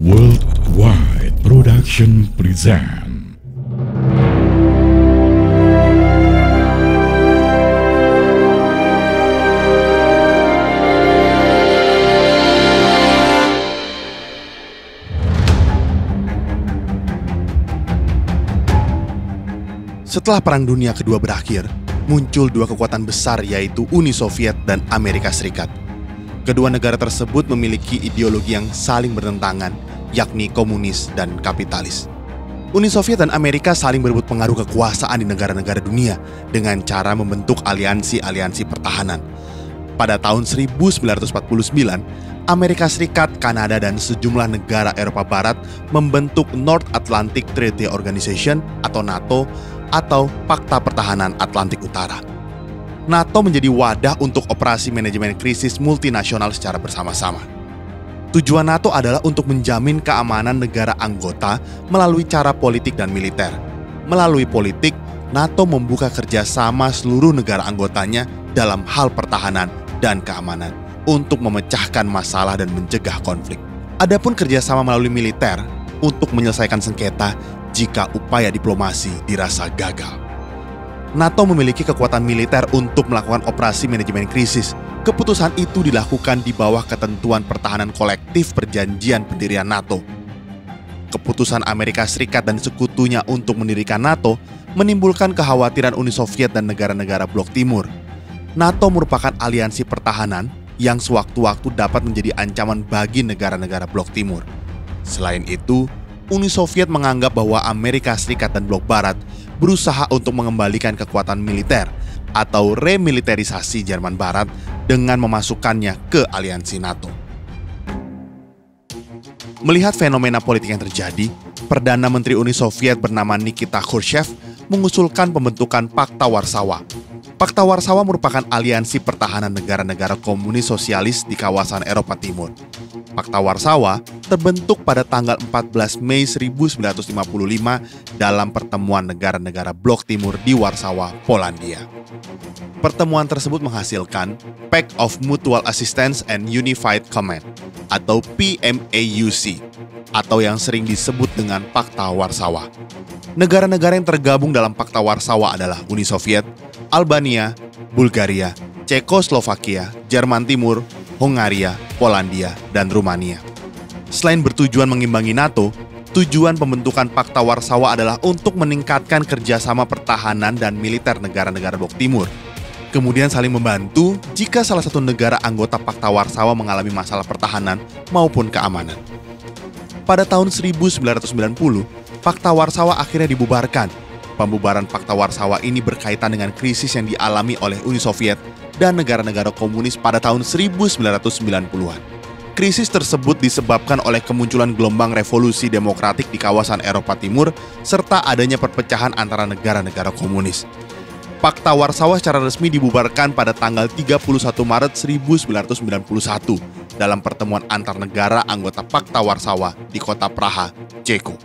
Worldwide Production present Setelah Perang Dunia Kedua berakhir, muncul dua kekuatan besar yaitu Uni Soviet dan Amerika Serikat. Kedua negara tersebut memiliki ideologi yang saling bertentangan, yakni komunis dan kapitalis. Uni Soviet dan Amerika saling berebut pengaruh kekuasaan di negara-negara dunia dengan cara membentuk aliansi-aliansi pertahanan. Pada tahun 1949, Amerika Serikat, Kanada, dan sejumlah negara Eropa Barat membentuk North Atlantic Treaty Organization atau NATO atau Pakta Pertahanan Atlantik Utara. NATO menjadi wadah untuk operasi manajemen krisis multinasional secara bersama-sama. Tujuan NATO adalah untuk menjamin keamanan negara anggota melalui cara politik dan militer. Melalui politik, NATO membuka kerjasama seluruh negara anggotanya dalam hal pertahanan dan keamanan untuk memecahkan masalah dan mencegah konflik. Adapun kerjasama melalui militer untuk menyelesaikan sengketa jika upaya diplomasi dirasa gagal. NATO memiliki kekuatan militer untuk melakukan operasi manajemen krisis. Keputusan itu dilakukan di bawah ketentuan pertahanan kolektif perjanjian pendirian NATO. Keputusan Amerika Serikat dan sekutunya untuk mendirikan NATO menimbulkan kekhawatiran Uni Soviet dan negara-negara Blok Timur. NATO merupakan aliansi pertahanan yang sewaktu-waktu dapat menjadi ancaman bagi negara-negara Blok Timur. Selain itu, Uni Soviet menganggap bahwa Amerika Serikat dan Blok Barat berusaha untuk mengembalikan kekuatan militer atau remiliterisasi Jerman Barat dengan memasukkannya ke aliansi NATO. Melihat fenomena politik yang terjadi, Perdana Menteri Uni Soviet bernama Nikita Khrushchev mengusulkan pembentukan Pakta Warsawa. Pakta Warsawa merupakan aliansi pertahanan negara-negara komunis sosialis di kawasan Eropa Timur. Pakta Warsawa terbentuk pada tanggal 14 Mei 1955 dalam pertemuan negara-negara Blok Timur di Warsawa, Polandia. Pertemuan tersebut menghasilkan Pact of Mutual Assistance and Unified Command atau PMAUC atau yang sering disebut dengan Pakta Warsawa. Negara-negara yang tergabung dalam Pakta Warsawa adalah Uni Soviet, Albania, Bulgaria, Cekoslovakia, Jerman Timur, Hongaria, Polandia, dan Rumania. Selain bertujuan mengimbangi NATO, tujuan pembentukan Pakta Warsawa adalah untuk meningkatkan kerjasama pertahanan dan militer negara-negara Blok Timur. Kemudian saling membantu jika salah satu negara anggota Pakta Warsawa mengalami masalah pertahanan maupun keamanan. Pada tahun 1990, Pakta Warsawa akhirnya dibubarkan. Pembubaran Pakta Warsawa ini berkaitan dengan krisis yang dialami oleh Uni Soviet dan negara-negara komunis pada tahun 1990-an. Krisis tersebut disebabkan oleh kemunculan gelombang revolusi demokratik di kawasan Eropa Timur serta adanya perpecahan antara negara-negara komunis. Pakta Warsawa secara resmi dibubarkan pada tanggal 31 Maret 1991 dalam pertemuan antar negara anggota Pakta Warsawa di kota Praha, Ceko.